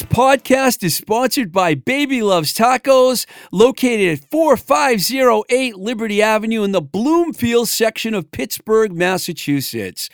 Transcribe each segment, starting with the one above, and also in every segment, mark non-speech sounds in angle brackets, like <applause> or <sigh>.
This podcast is sponsored by Baby Loves Tacos, located at 4508 Liberty Avenue in the Bloomfield section of Pittsburgh, Massachusetts.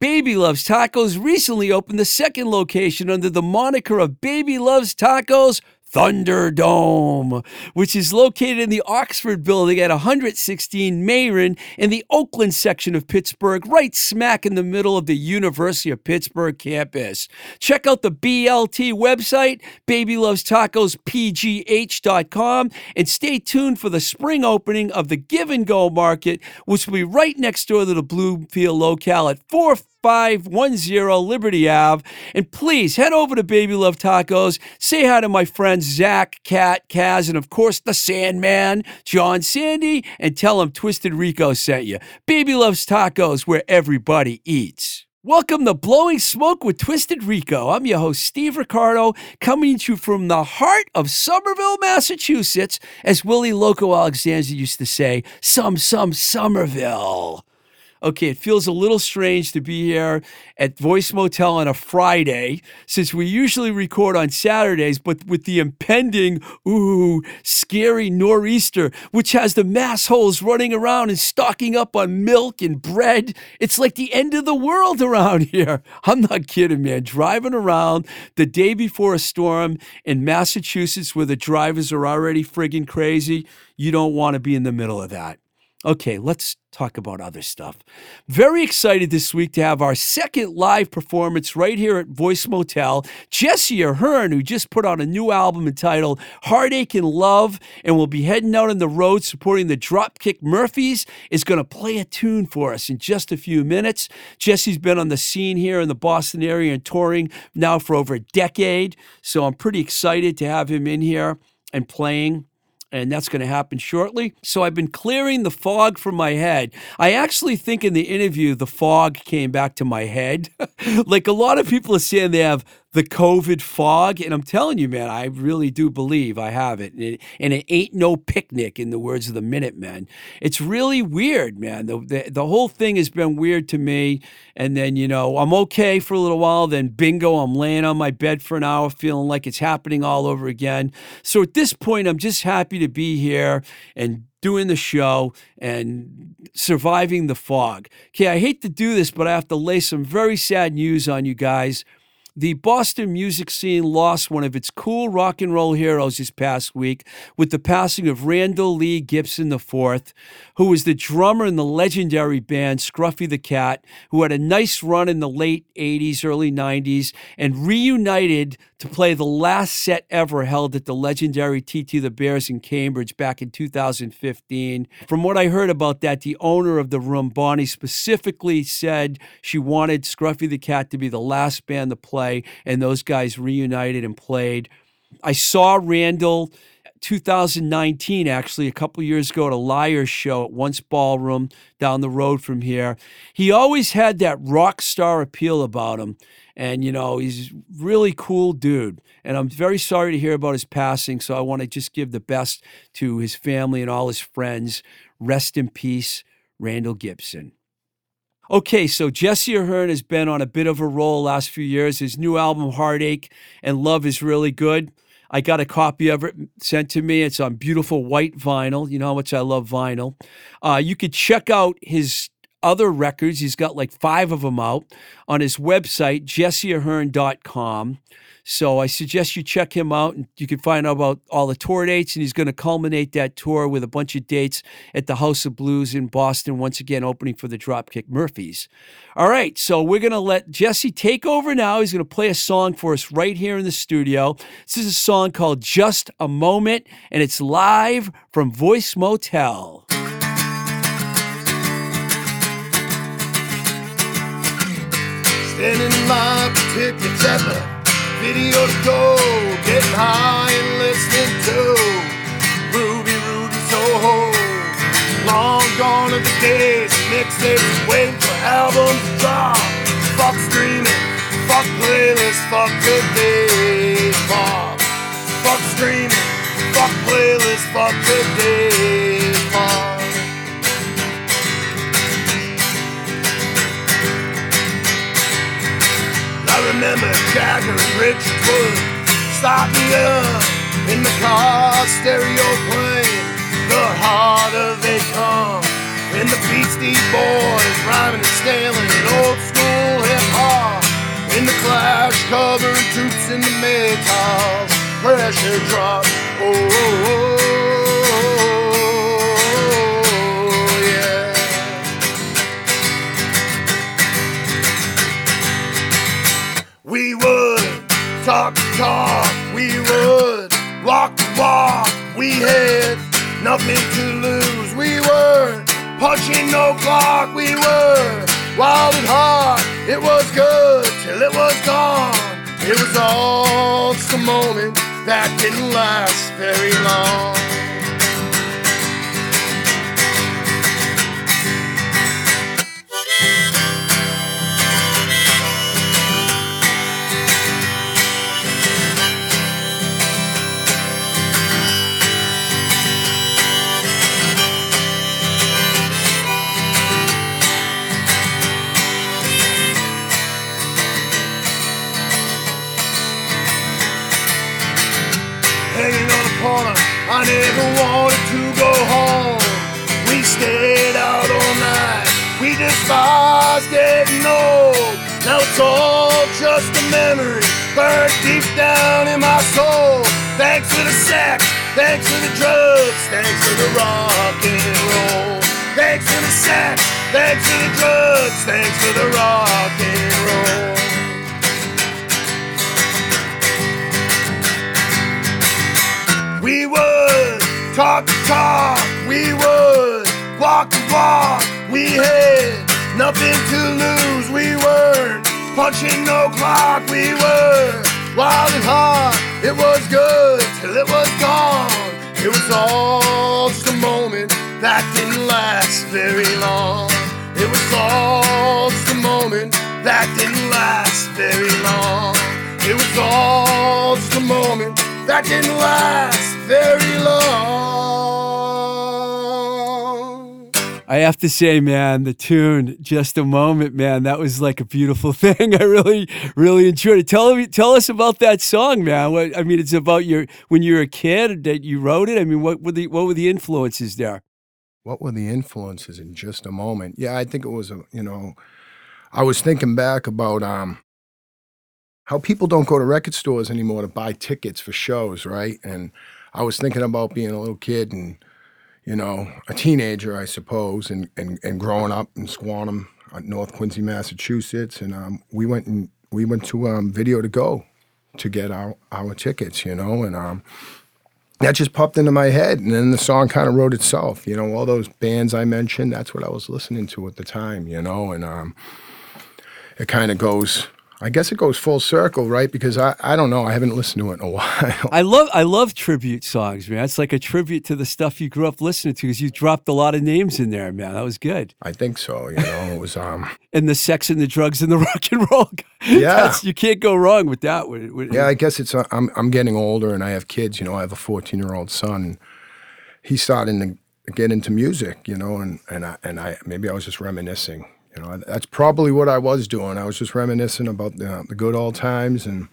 Baby Loves Tacos recently opened the second location under the moniker of Baby Loves Tacos Thunderdome, which is located in the Oxford building at 116 Meyran in the Oakland section of Pittsburgh, right smack in the middle of the University of Pittsburgh campus. Check out the BLT website, babylovestacospgh.com, and stay tuned for the spring opening of the Give and Go Market, which will be right next door to the Bloomfield locale at 4 510 Liberty Ave. And please head over to Baby Love Tacos. Say hi to my friends Zach, Kat, Kaz, and of course the Sandman, John Sandy, and tell them Twisted Rico sent you. Baby Loves Tacos, where everybody eats. Welcome to Blowing Smoke with Twisted Rico. I'm your host, Steve Ricardo, coming to you from the heart of Somerville, Massachusetts, as Willie Loco Alexander used to say, some, some Somerville okay, it feels a little strange to be here at Voice Motel on a Friday since we usually record on Saturdays, but with the impending, ooh, scary nor'easter, which has the mass holes running around and stocking up on milk and bread, it's like the end of the world around <laughs> here. I'm not kidding, man. Driving around the day before a storm in Massachusetts where the drivers are already friggin' crazy, you don't want to be in the middle of that. Okay, let's talk about other stuff. Very excited this week to have our second live performance right here at Voice Motel. Jesse Ahern, who just put out a new album entitled Heartache and Love and will be heading out on the road supporting the Dropkick Murphys, is going to play a tune for us in just a few minutes. Jesse's been on the scene here in the Boston area and touring now for over a decade, so I'm pretty excited to have him in here and playing and that's going to happen shortly. So I've been clearing the fog from my head. I actually think in the interview, the fog came back to my head. <laughs> like a lot of people are saying they have the COVID fog. And I'm telling you, man, I really do believe I have it. And it, and it ain't no picnic, in the words of the Minutemen. It's really weird, man. The, the, the whole thing has been weird to me. And then, you know, I'm okay for a little while. Then, bingo, I'm laying on my bed for an hour feeling like it's happening all over again. So at this point, I'm just happy to be here and doing the show and surviving the fog. Okay, I hate to do this, but I have to lay some very sad news on you guys. The Boston music scene lost one of its cool rock and roll heroes this past week with the passing of Randall Lee Gibson IV, who was the drummer in the legendary band Scruffy the Cat, who had a nice run in the late 80s, early 90s, and reunited to play the last set ever held at the legendary TT the Bears in Cambridge back in 2015. From what I heard about that, the owner of the room, Bonnie, specifically said she wanted Scruffy the Cat to be the last band to play and those guys reunited and played. I saw Randall 2019, actually, a couple years ago at a Liars show at Once Ballroom down the road from here. He always had that rock star appeal about him. And, you know, he's really cool dude. And I'm very sorry to hear about his passing. So I want to just give the best to his family and all his friends. Rest in peace, Randall Gibson. Okay, so Jesse Ahern has been on a bit of a roll last few years. His new album, Heartache and Love, is really good. I got a copy of it sent to me. It's on beautiful white vinyl. You know how much I love vinyl. Uh, you could check out his other records. He's got like five of them out on his website, jesseahern.com. So I suggest you check him out and you can find out about all the tour dates. And he's going to culminate that tour with a bunch of dates at the House of Blues in Boston, once again opening for the Dropkick Murphys. All right, so we're going to let Jesse take over now. He's going to play a song for us right here in the studio. This is a song called Just a Moment, and it's live from Voice Motel. Line for tickets at the video to go, getting high and listening to Ruby Rudy Soho. Long gone are the days, mixtapes waiting for albums to drop. Fuck streaming, fuck playlists, fuck good days, pop. Fuck streaming, fuck playlists, fuck good days, I remember Jagger and Richard Wood start me up in the car stereo playing, the harder they come. And the Beastie Boys rhyming and stealing old school hip hop. In the Clash covering Toots and the Maytals, pressure drop. Oh, oh, oh, talk the talk, we would walk the walk. We had nothing to lose. We were punching no clock. We were wild and hard. It was good till it was gone. It was all just a moment that didn't last very long. Never wanted to go home. We stayed out all night. We despised getting old. Now it's all just a memory, burned deep down in my soul. Thanks to the sex, thanks to the drugs, thanks to the rock and roll. Thanks to the sex, thanks to the drugs, thanks to the rock and roll. Talk the talk, we would walk the walk. We had nothing to lose, we weren't punching no clock. We were wild and hard, it was good till it was gone. It was all just a moment that didn't last very long. It was all just a moment that didn't last very long. It was all just a moment that didn't last very long. I have to say, man, the tune, just a moment, man, that was like a beautiful <laughs> thing. I really, really enjoyed it. Tell me, tell us about that song, man. What I mean, it's about your when you were a kid that you wrote it. I mean, what were the what were the influences there? What were the influences in just a moment? Yeah, I think it was a, you know, I was thinking back about um how people don't go to record stores anymore to buy tickets for shows, right? And I was thinking about being a little kid and, you know, a teenager, I suppose, and and, and growing up in Squantum, uh, North Quincy, Massachusetts, and um, we went and we went to um, Video to Go to get our our tickets, you know, and um, that just popped into my head, and then the song kind of wrote itself. You know, all those bands I mentioned, that's what I was listening to at the time. You know, and um, it kind of goes. I guess it goes full circle, right? Because I, I don't know. I haven't listened to it in a <laughs> while. I love I love tribute songs, man. It's like a tribute to the stuff you grew up listening to because you dropped a lot of names in there, man. That was good. I think so. You know, it was um. <laughs> And the sex and the drugs and the <laughs> rock and roll. Yeah. That's- you can't go wrong with that. Yeah, I guess it's. Uh, I'm I'm getting older, and I have kids. You know, I have a 14 year old son. He's starting to get into music. You know, and and I and I maybe I was just reminiscing. You know, that's probably what I was doing. I was just reminiscing about the, the good old times, and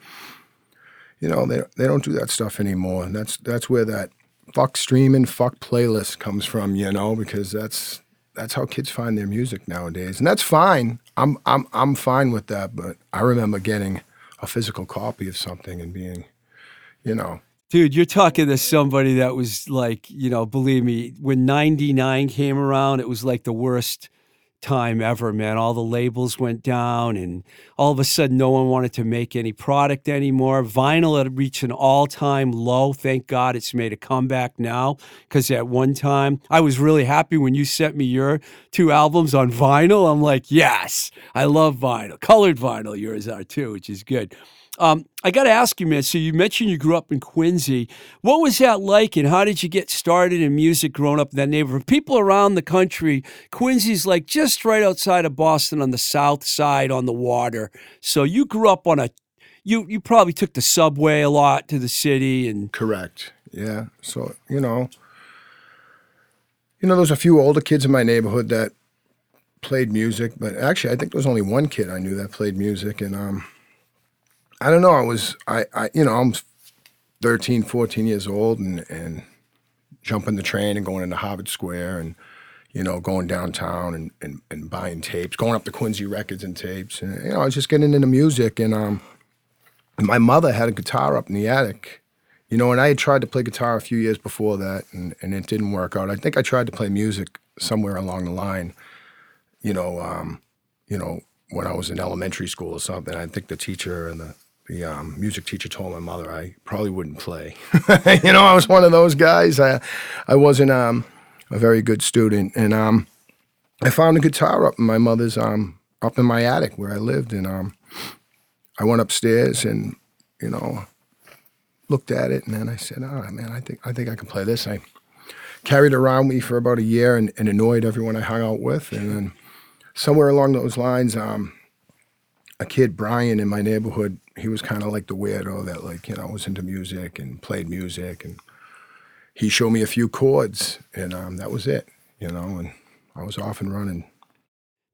you know, they they don't do that stuff anymore. And that's that's where that fuck streaming, fuck playlist comes from. You know, because that's that's how kids find their music nowadays, and that's fine. I'm I'm I'm fine with that. But I remember getting a physical copy of something and being, you know, Dude, you're talking to somebody that was like, you know, believe me, when 99 came around, it was like the worst time ever, man. All the labels went down, and all of a sudden, no one wanted to make any product anymore. Vinyl had reached an all time low. Thank God it's made a comeback now. Because at one time, I was really happy when you sent me your two albums on vinyl. I'm like, yes, I love vinyl. Colored vinyl, yours are too, which is good. Um, I got to ask you, man. So you mentioned you grew up in Quincy. What was that like, and how did you get started in music growing up in that neighborhood? People around the country, Quincy's like just right outside of Boston on the south side on the water. So you grew up on a, you you probably took the subway a lot to the city, and Correct. Yeah. So, you know, you know, there's a few older kids in my neighborhood that played music, but actually I think there was only one kid I knew that played music and um I don't know, I was I, I you know, I'm 13, 14 years old and, and jumping the train and going into Harvard Square and, you know, going downtown and, and, and buying tapes, going up to Quincy Records and tapes. And, you know, I was just getting into music. And um, my mother had a guitar up in the attic, you know, and I had tried to play guitar a few years before that and, and it didn't work out. I think I tried to play music somewhere along the line, you know, um, you know, when I was in elementary school or something. I think the teacher and the the um, music teacher told my mother I probably wouldn't play. <laughs> you know, I was one of those guys. I, I wasn't um, a very good student, and um, I found a guitar up in my mother's um, up in my attic where I lived, and um, I went upstairs and you know looked at it, and then I said, "Oh man, I think I think I can play this." I carried it around me for about a year and, and annoyed everyone I hung out with, and then somewhere along those lines. Um, a kid, Brian, in my neighborhood, he was kind of like the weirdo that, like, you know, was into music and played music. And he showed me a few chords, and um, that was it, you know, and I was off and running.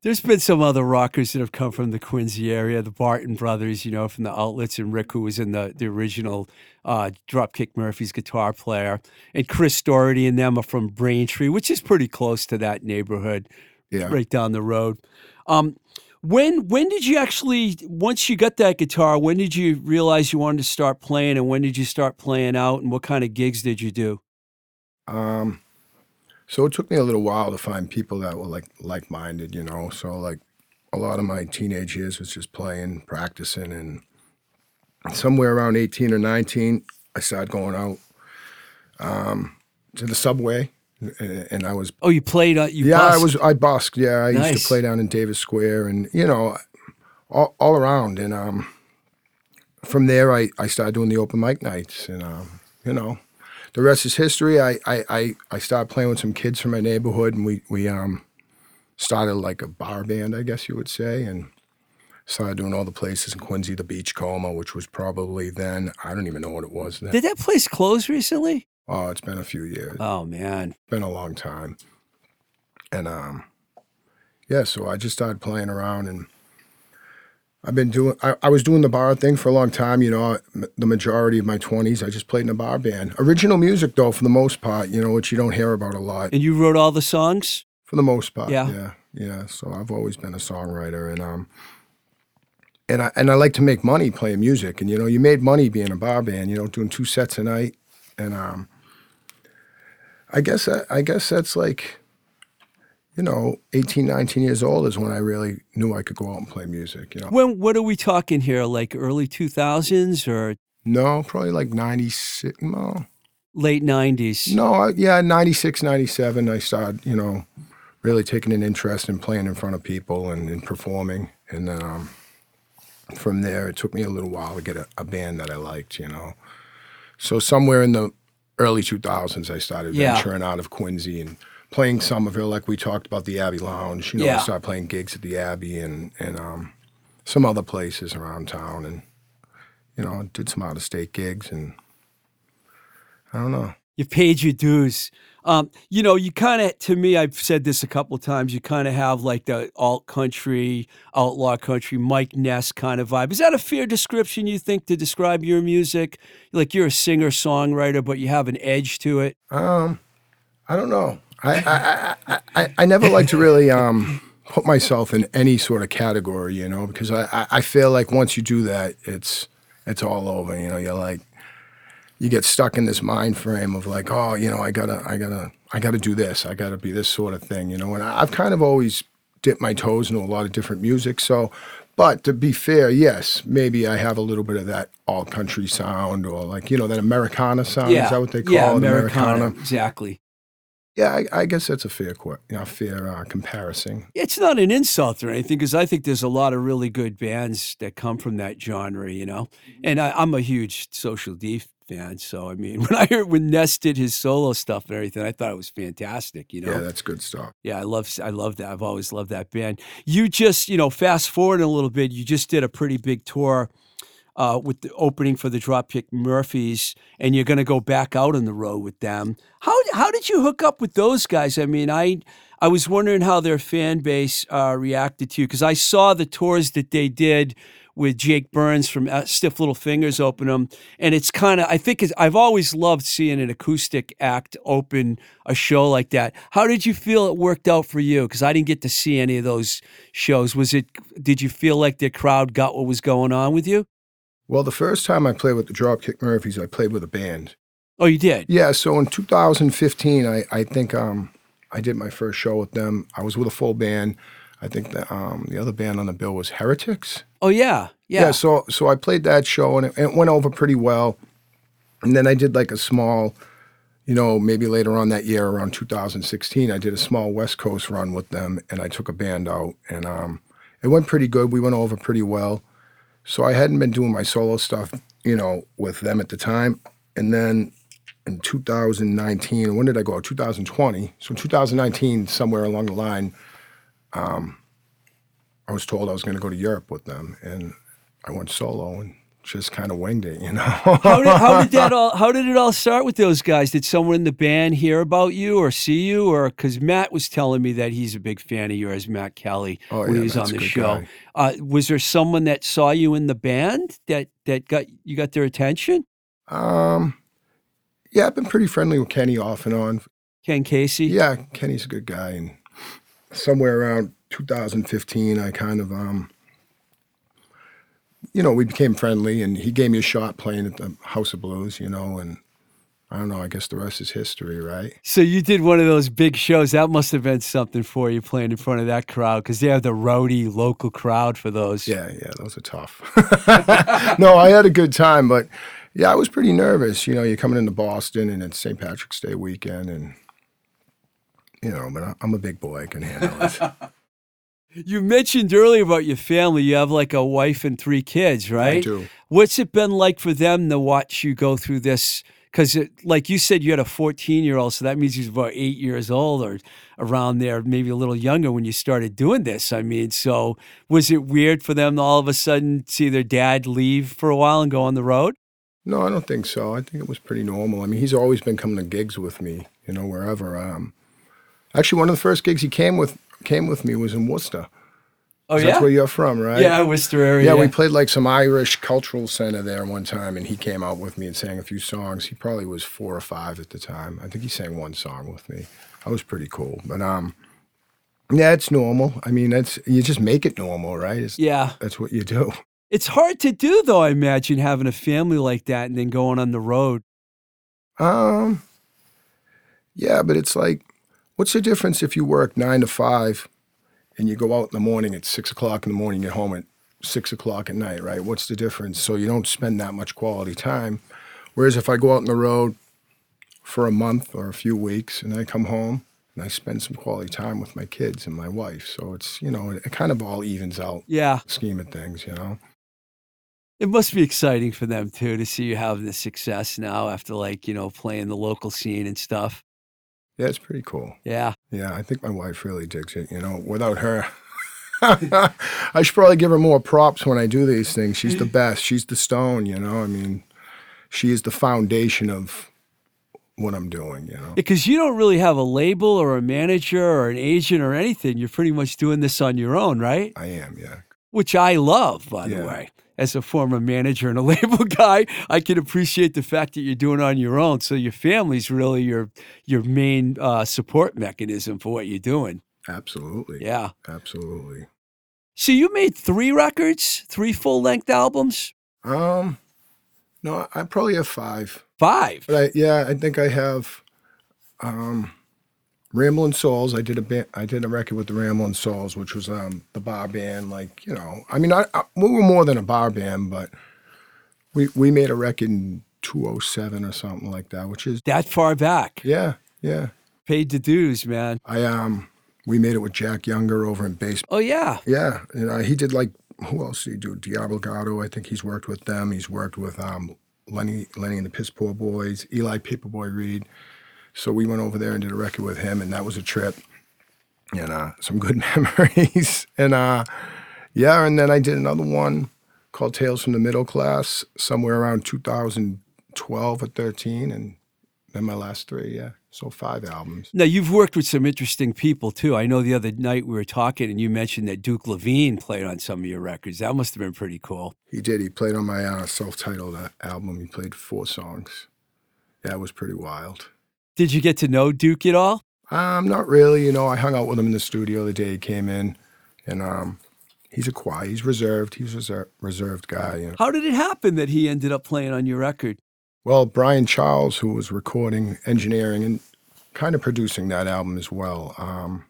There's been some other rockers that have come from the Quincy area, the Barton brothers, you know, from the Outlets, and Rick, who was in the, the original uh, Dropkick Murphys guitar player, and Chris Doherty and them are from Braintree, which is pretty close to that neighborhood, Yeah. right down the road. Um, when when did you actually once you got that guitar? When did you realize you wanted to start playing, and when did you start playing out, and what kind of gigs did you do? Um, so it took me a little while to find people that were like like minded, you know. So like a lot of my teenage years was just playing, practicing, and somewhere around eighteen or nineteen, I started going out um, to the subway, and, I was Oh, you played. Uh, you yeah, I was I busked. Yeah, I used to play down in Davis Square, and you know, all, all around. And um, from there, I, I started doing the open mic nights, and um, you know, the rest is history. I, I I I started playing with some kids from my neighborhood, and we we um started like a bar band, I guess you would say, and started doing all the places in Quincy, the Beachcomber, which was probably then I don't even know what it was then. Did that place close recently? Oh, it's been a few years. Oh man, it's been a long time. And um yeah, so I just started playing around and I've been doing I, I was doing the bar thing for a long time, you know, the majority of my 20s I just played in a bar band. Original music though for the most part, you know, which you don't hear about a lot and you wrote all the songs. for the most part. Yeah. Yeah. Yeah, so I've always been a songwriter and um and I and I like to make money playing music and you know, you made money being a bar band, you know, doing two sets a night and um I guess I guess that's like you know, 18, 19 years old is when I really knew I could go out and play music, you know. When what are we talking here? Like early two thousands or No, probably like 96, no. late nineties? No, I, yeah, 96, 97, I started, you know, really taking an interest in playing in front of people and, and performing. And then um, from there, it took me a little while to get a, a band that I liked, you know. So somewhere in the early 2000s, I started Yeah. venturing out of Quincy and playing Somerville, like we talked about the Abbey Lounge. You know, Yeah. I started playing gigs at the Abbey and, and um, some other places around town. And, you know, did some out of state gigs. And I don't know. You paid your dues. Um, you know, you kind of, to me, I've said this a couple of times. You kind of have like the alt country, outlaw country, Mike Ness kind of vibe. Is that a fair description you think to describe your music? Like you're a singer songwriter, but you have an edge to it. Um, I don't know. I I, I, I, I never like to really um put myself in any sort of category, you know, because I, I, I feel like once you do that, it's it's all over. You know, you're like you get stuck in this mind frame of like, oh, you know, I gotta I gotta I gotta do this. I gotta be this sort of thing, you know. And I, I've kind of always dipped my toes into a lot of different music, so. But to be fair, yes, maybe I have a little bit of that alt country sound or like, you know, that Americana sound. Is that what they call yeah, it? Americana. Exactly. Yeah, I, I guess that's a fair, you know, fair uh, comparison. It's not an insult or anything because I think there's a lot of really good bands that come from that genre, you know. And I, I'm a huge Social D fan, so I mean, <laughs> when I heard when Ness did his solo stuff and everything, I thought it was fantastic, you know. Yeah, that's good stuff. Yeah, I love I love that. I've always loved that band. You just, you know, fast forward a little bit, you just did a pretty big tour uh, with the opening for the Dropkick Murphys, and you're going to go back out on the road with them. How how did you hook up with those guys? I mean, I I was wondering how their fan base uh, reacted to you because I saw the tours that they did with Jake Burns from uh, Stiff Little Fingers open them, and it's kind of I think it's, I've always loved seeing an acoustic act open a show like that. How did you feel it worked out for you? Because I didn't get to see any of those shows. Was it? Did you feel like the crowd got what was going on with you? Well, the first time I played with the Dropkick Murphys, I played with a band. Oh, you did. Yeah, so in 2015, I, I think um, I did my first show with them. I was with a full band. I think the um, the other band on the bill was Heretics. Oh yeah, yeah. so so I played that show and it, it went over pretty well. And then I did like a small, you know, maybe later on that year, around 2016, I did a small West Coast run with them, and I took a band out, and um, it went pretty good. We went over pretty well. So I hadn't been doing my solo stuff, you know, with them at the time. And then in 2019, when did I go 2020. So in 2019, somewhere along the line, um, I was told I was going to go to Europe with them, and I went solo and just kind of winged it, you know. how did how did that <laughs> all how did it all start with those guys? Did someone in the band hear about you or see you, or because Matt was telling me that he's a big fan of yours, Matt Kelly, Oh, when yeah, he was on the show. Uh, was there someone that saw you in the band that that got you got their attention? um, yeah, I've been pretty friendly with Kenny off and on. Ken Casey. Yeah, Kenny's a good guy, and somewhere around 2015, I kind of, um, you know, we became friendly, and he gave me a shot playing at the House of Blues, you know, and I don't know. I guess the rest is history, right? So you did one of those big shows. That must have been something for you playing in front of that crowd because they have the rowdy local crowd for those. Yeah, yeah, those are tough. <laughs> no, I had a good time, but yeah, I was pretty nervous. You know, you're coming into Boston, and it's St. Patrick's Day weekend, and you know, but I'm a big boy. I can handle it. <laughs> You mentioned earlier about your family. You have like a wife and three kids, right? I do. What's it been like for them to watch you go through this? Because, like you said, you had a 14 year old, so that means he's about eight years old or around there, maybe a little younger when you started doing this. I mean, so was it weird for them to all of a sudden see their dad leave for a while and go on the road? No, I don't think so. I think it was pretty normal. I mean, he's always been coming to gigs with me, you know, wherever. Um, actually, one of the first gigs he came with came with me was in Worcester. Oh, That's where you're from, right? Yeah, Worcester area. Yeah, we played like some Irish cultural center there one time, and he came out with me and sang a few songs. He probably was four or five at the time. I think he sang one song with me. I was pretty cool, but um, yeah, it's normal. I mean, that's you just make it normal, right? It's, yeah. that's what you do. It's hard to do, though, I imagine, having a family like that and then going on the road. Um, yeah, but it's like, what's the difference if you work nine to five and you go out in the morning at six o'clock in the morning, get home at six o'clock at night, right? What's the difference? So you don't spend that much quality time. Whereas if I go out on the road for a month or a few weeks and I come home and I spend some quality time with my kids and my wife, so it's you know it, kind of all evens out. Yeah. Scheme of things, you know. It must be exciting for them too to see you having this success now after like, you know, playing the local scene and stuff. Yeah, it's pretty cool. Yeah. Yeah, I think my wife really digs it. You know, without her, <laughs> I should probably give her more props when I do these things. She's the best. She's the stone. You know, I mean, she is the foundation of what I'm doing. You know, Because you don't really have a label or a manager or an agent or anything. You're pretty much doing this on your own, right? I am. Yeah, Which I love, by the way. As a former manager and a <laughs> label guy, I can appreciate the fact that you're doing it on your own. So your family's really your your main uh, support mechanism for what you're doing. absolutely. Yeah. absolutely. So you made three records, three full length albums, Um, no, I probably have five. five. But I, yeah, I think I have um, Ramblin' Souls. I did a band, I did a record with the Ramblin' Souls, which was um, the bar band. Like you know, I mean, I, I, we were more than a bar band, but we we made a record in 207 or something like that, which is That far back. yeah, yeah. Paid the dues, man. I um, we made it with Jack Younger over in bass. Oh yeah. Yeah, you know, he did like who else did he do? Diablo Gatto. I think he's worked with them. He's worked with um, Lenny, Lenny and the Piss Poor Boys, Eli Paperboy Reed. So we went over there and did a record with him, and that was a trip. And uh, some good <laughs> memories. and uh, yeah, and then I did another one called Tales from the Middle Class somewhere around 2012 or 13, and then my last three. Yeah. So five albums. Now you've worked with some interesting people too. I know the other night we were talking and you mentioned that Duke Levine played on some of your records. That must have been pretty cool. He did. He played on my uh, self-titled uh, album. He played four songs. That was pretty wild. Did you get to know Duke at all? Um, not really. You know, I hung out with him in the studio the day he came in, and um, he's a quiet. He's reserved. He's a reser- reserved guy. You know. How did it happen that he ended up playing on your record? Well, Brian Charles, who was recording, engineering, and kind of producing that album as well, um,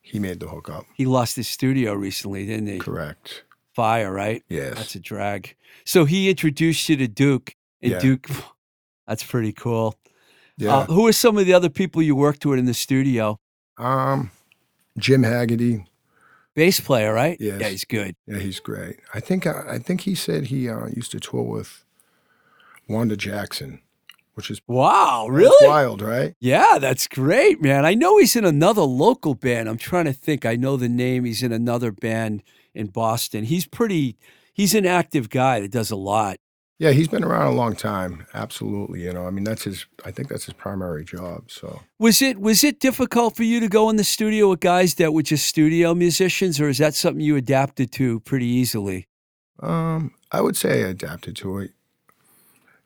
he made the hookup. He lost his studio recently, didn't he? Correct. Fire, right? Yes. That's a drag. So he introduced you to Duke, and Yeah. Duke, <laughs> that's pretty cool. Yeah. Uh, who are some of the other people you worked with in the studio? um, Jim Haggerty. Bass player, right? Yes. Yeah, he's good. Yeah, he's great. I think uh, I think he said he uh, used to tour with Wanda Jackson, which is Wow, really? wild, right? Yeah, that's great, man. I know he's in another local band. I'm trying to think. I know the name. He's in another band in Boston. He's pretty. He's an active guy that does a lot. Yeah, he's been around a long time. Absolutely, you know. I mean, that's his. I think that's his primary job. So Was it was it difficult for you to go in the studio with guys that were just studio musicians, or is that something you adapted to pretty easily? Um, I would say I adapted to it.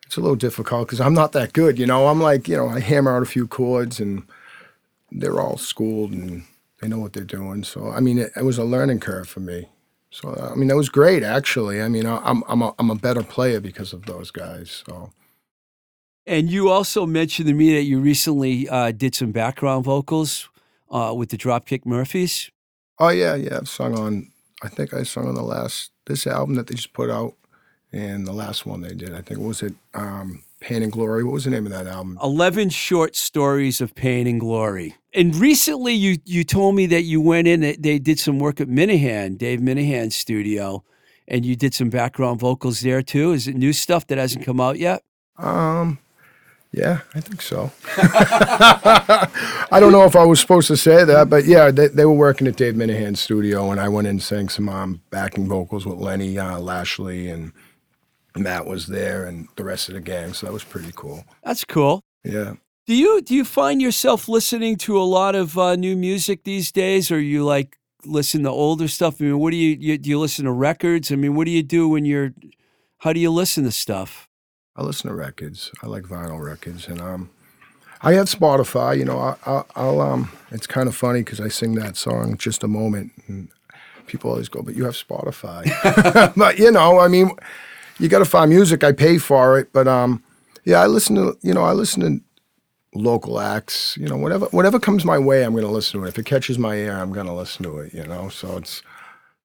It's a little difficult because I'm not that good, you know. I'm like, you know, I hammer out a few chords and they're all schooled and they know what they're doing. So, I mean, it, it was a learning curve for me. So, I mean, that was great, actually. I mean, I'm I'm a, I'm a better player because of those guys. So, And you also mentioned to me that you recently uh, did some background vocals uh, with the Dropkick Murphys. oh yeah, yeah, I've sung on. I think I sung on the last this album that they just put out, and the last one they did. I think was it um, Pain and Glory. What was the name of that album? 11 short stories of pain and glory. And recently you you told me that you went in they- they did some work at Minahan, Dave Minahan's studio, and you did some background vocals there too. Is it new stuff that hasn't come out yet? Um, yeah, I think so. <laughs> I don't know if I was supposed to say that, but yeah, they, they were working at Dave Minahan's studio, and I went in and sang some um, backing vocals with Lenny uh, Lashley, and Matt was there, and the rest of the gang. So that was pretty cool. That's cool. Yeah. Do you do you find yourself listening to a lot of uh, new music these days, or you like listen to older stuff? I mean, what do you, you do? You listen to records? I mean, what do you do when you're? How do you listen to stuff? I listen to records. I like vinyl records, and um, I have Spotify. You know, I, I, I'll um, it's kind of funny because I sing that song just a moment, and people always go, "But you have Spotify." <laughs> but you know, I mean, you got to find music. I pay for it, but um, yeah, I listen to you know, I listen to local acts. You know, whatever whatever comes my way, I'm going to listen to it. If it catches my ear, I'm going to listen to it. You know, so it's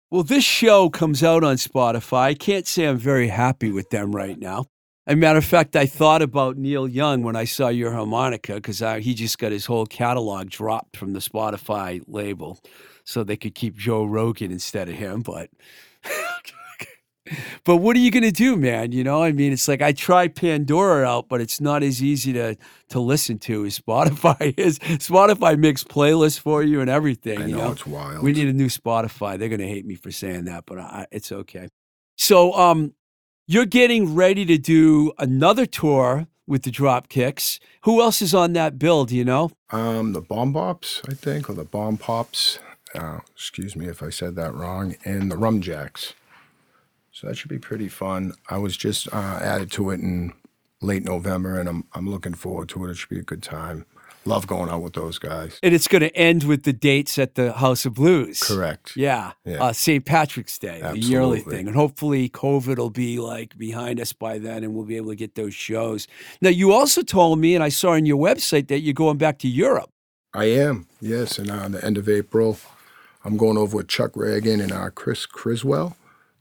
Well, this show comes out on Spotify. I can't say I'm very happy with them right now. As a matter of fact, I thought about Neil Young when I saw your harmonica because he just got his whole catalog dropped from the Spotify label so they could keep Joe Rogan instead of him. But, <laughs> but what are you going to do, man? You know, I mean, it's like I tried Pandora out, but it's not as easy to, to listen to as Spotify <laughs> is. Spotify makes playlists for you and everything. I you know, know? it's wild. We need a new Spotify. They're going to hate me for saying that, but I, it's okay. So, um, you're getting ready to do another tour with the Dropkicks. Who else is on that bill? Do you know? Um, the Bomb Bops, I think, or the Bomb Pops. Uh, excuse me if I said that wrong. And the Rum Jacks. So that should be pretty fun. I was just uh, added to it in late November, and I'm I'm looking forward to it. It should be a good time. Love going out with those guys. And it's going to end with the dates at the House of Blues. Correct. Yeah, Yeah. Uh, St. Patrick's Day, the yearly thing, and hopefully COVID will be like behind us by then, and we'll be able to get those shows. Now, you also told me, and I saw on your website that you're going back to Europe. I am. Yes, and on the end of April, I'm going over with Chuck Ragan and uh, Chris Cresswell.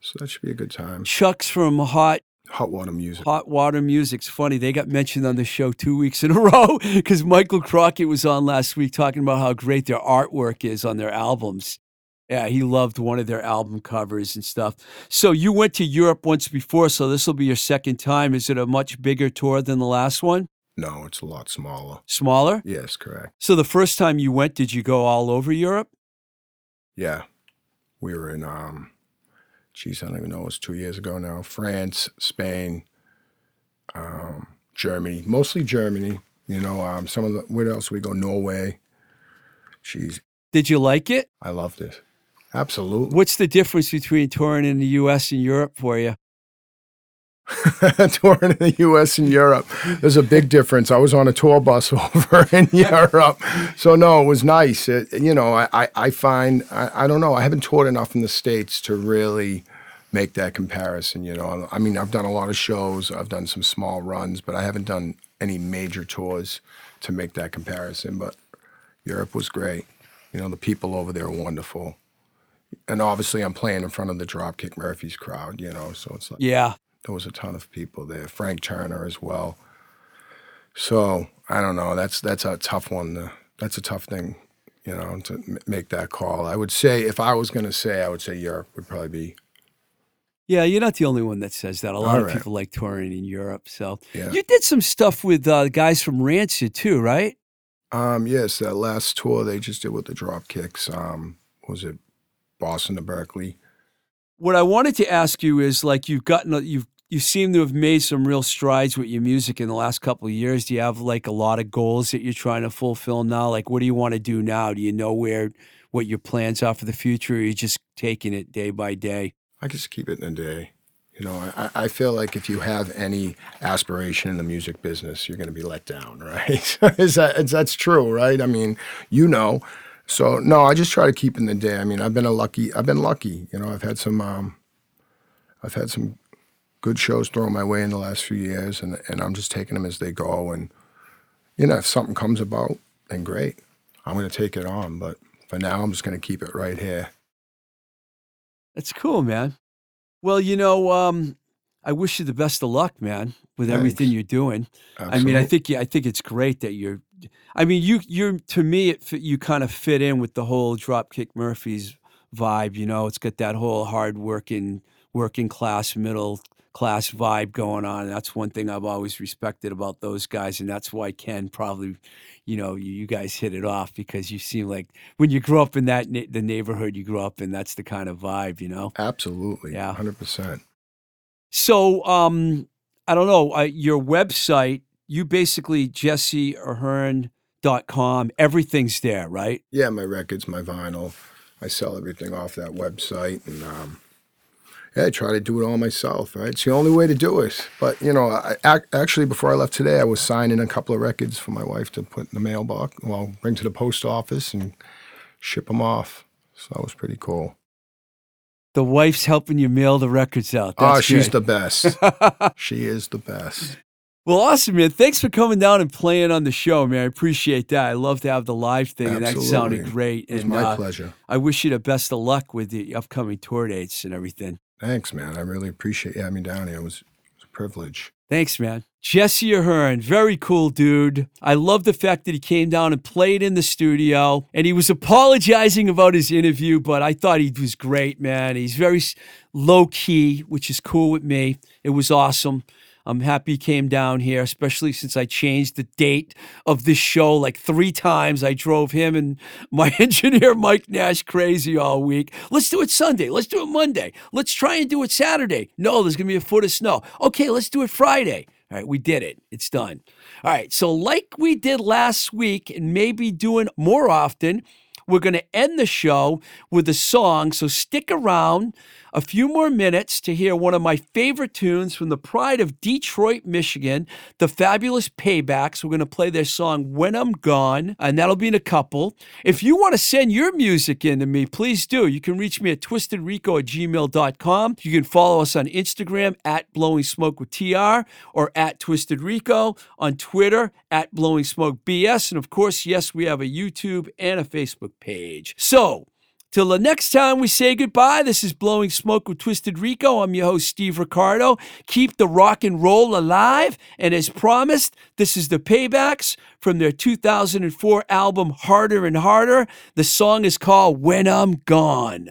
So that should be a good time. Chuck's from Hot Hot water music. Hot Water Music's funny. They got mentioned on the show two weeks in a <laughs> row because Michael Crockett was on last week talking about how great their artwork is on their albums. Yeah, he loved one of their album covers and stuff. So you went to Europe once before, so this will be your second time. Is it a much bigger tour than the last one? No, it's a lot smaller. Smaller? Yes, correct. So the first time you went, did you go all over Europe? Yeah. We were in, um, geez, I don't even know, it was two years ago now. France, Spain, um, Germany, mostly Germany. You know, um, some of the where else we go? Norway. Jeez, Did you like it? I loved it. Absolutely. What's the difference between touring in the U.S. and Europe for you? <laughs> touring in the U.S. and Europe. There's a big difference. I was on a tour bus <laughs> over in Europe, so no, it was nice. It, you know, I, I, find I, I don't know. I haven't toured enough in the states to really make that comparison. You know, I mean, I've done a lot of shows. I've done some small runs, but I haven't done any major tours to make that comparison. But Europe was great. You know, the people over there are wonderful. And obviously, I'm playing in front of the Dropkick Murphys crowd, you know, so it's like Yeah. There was a ton of people there. Frank Turner as well. So I don't know. That's that's a tough one. To, that's a tough thing, you know, to m- make that call. I would say if I was going to say, I would say Europe would probably be. Yeah, you're not the only one that says that. A lot All of right. people like touring in Europe. So Yeah. you did some stuff with uh, guys from Rancid too, right? Um, yes, that last tour they just did with the Dropkicks. Um, was it Boston to Berkeley? What I wanted to ask you is like you've gotten a- you've you seem to have made some real strides with your music in the last couple of years. Do you have like a lot of goals that you're trying to fulfill now? Like what do you want to do now? Do you know where what your plans are for the future? Or are you just taking it day by day? I just keep it in a day. You know, I, I feel like if you have any aspiration in the music business, you're going to be let down, <laughs> right? is that is that's true, right? I mean, you know. So no, I just try to keep in the day. I mean, I've been a lucky. I've been lucky. You know, I've had some. Um, I've had some good shows thrown my way in the last few years, and and I'm just taking them as they go. And you know, if something comes about, then great. I'm going to take it on. But for now, I'm just going to keep it right here. That's cool, man. Well, you know, um, I wish you the best of luck, man, with everything you're doing. I mean, I think I think it's great that you're. I mean, you you're to me, it you kind of fit in with the whole Dropkick Murphys vibe. You know, it's got that whole hard working, working class, middle class vibe going on. That's one thing I've always respected about those guys, and that's why Ken probably, you know, you, you guys hit it off because you seem like when you grew up in that na- the neighborhood you grew up in, that's the kind of vibe, you know. Absolutely. Yeah. Hundred percent. So, um, I don't know, uh, your website, you basically Jesse Ahern dot com. everything's there, right? Yeah, my records, my vinyl. I sell everything off that website, and um, I try to do it all myself. Right, it's the only way to do it. But you know, I, ac- actually, before I left today, I was signing a couple of records for my wife to put in the mailbox. Well, bring to the post office and ship them off. So that was pretty cool. The wife's helping you mail the records out. Oh, she's good. the best. <laughs> she is the best. well, awesome, man. Thanks for coming down and playing on the show, man. I appreciate that. I love to have the live thing, and that sounded great. It was and my uh, pleasure. I wish you the best of luck with the upcoming tour dates and everything. Thanks, man. I really appreciate you having me down here. It was, it was a privilege. Thanks, man. Jesse Ahern, very cool dude. I love the fact that he came down and played in the studio and he was apologizing about his interview, but I thought he was great, man. He's very low key, which is cool with me. It was awesome. I'm happy he came down here, especially since I changed the date of this show like three times. I drove him and <laughs> my engineer, Mike Nash, crazy all week. Let's do it Sunday. Let's do it Monday. Let's try and do it Saturday. No, there's going to be a foot of snow. Okay, let's do it Friday. All right, we did it. It's done. All right, so like we did last week and maybe doing more often, we're going to end the show with a song. So stick around a few more minutes to hear one of my favorite tunes from the pride of Detroit, Michigan, the fabulous Paybacks. We're going to play their song When I'm Gone, and that'll be in a couple. If you want to send your music in to me, please do. You can reach me at twistedrico at gmail.com. You can follow us on Instagram at Blowing Smoke with TR or at Twisted Rico, on Twitter at Blowing Smoke BS. And of course, yes, we have a YouTube and a Facebook page. So, Till the next time we say goodbye, this is Blowing Smoke with Twisted Rico. I'm your host, Steve Ricardo. Keep the rock and roll alive. And as promised, this is the Paybacks from their 2004 album, Harder and Harder. The song is called When I'm Gone.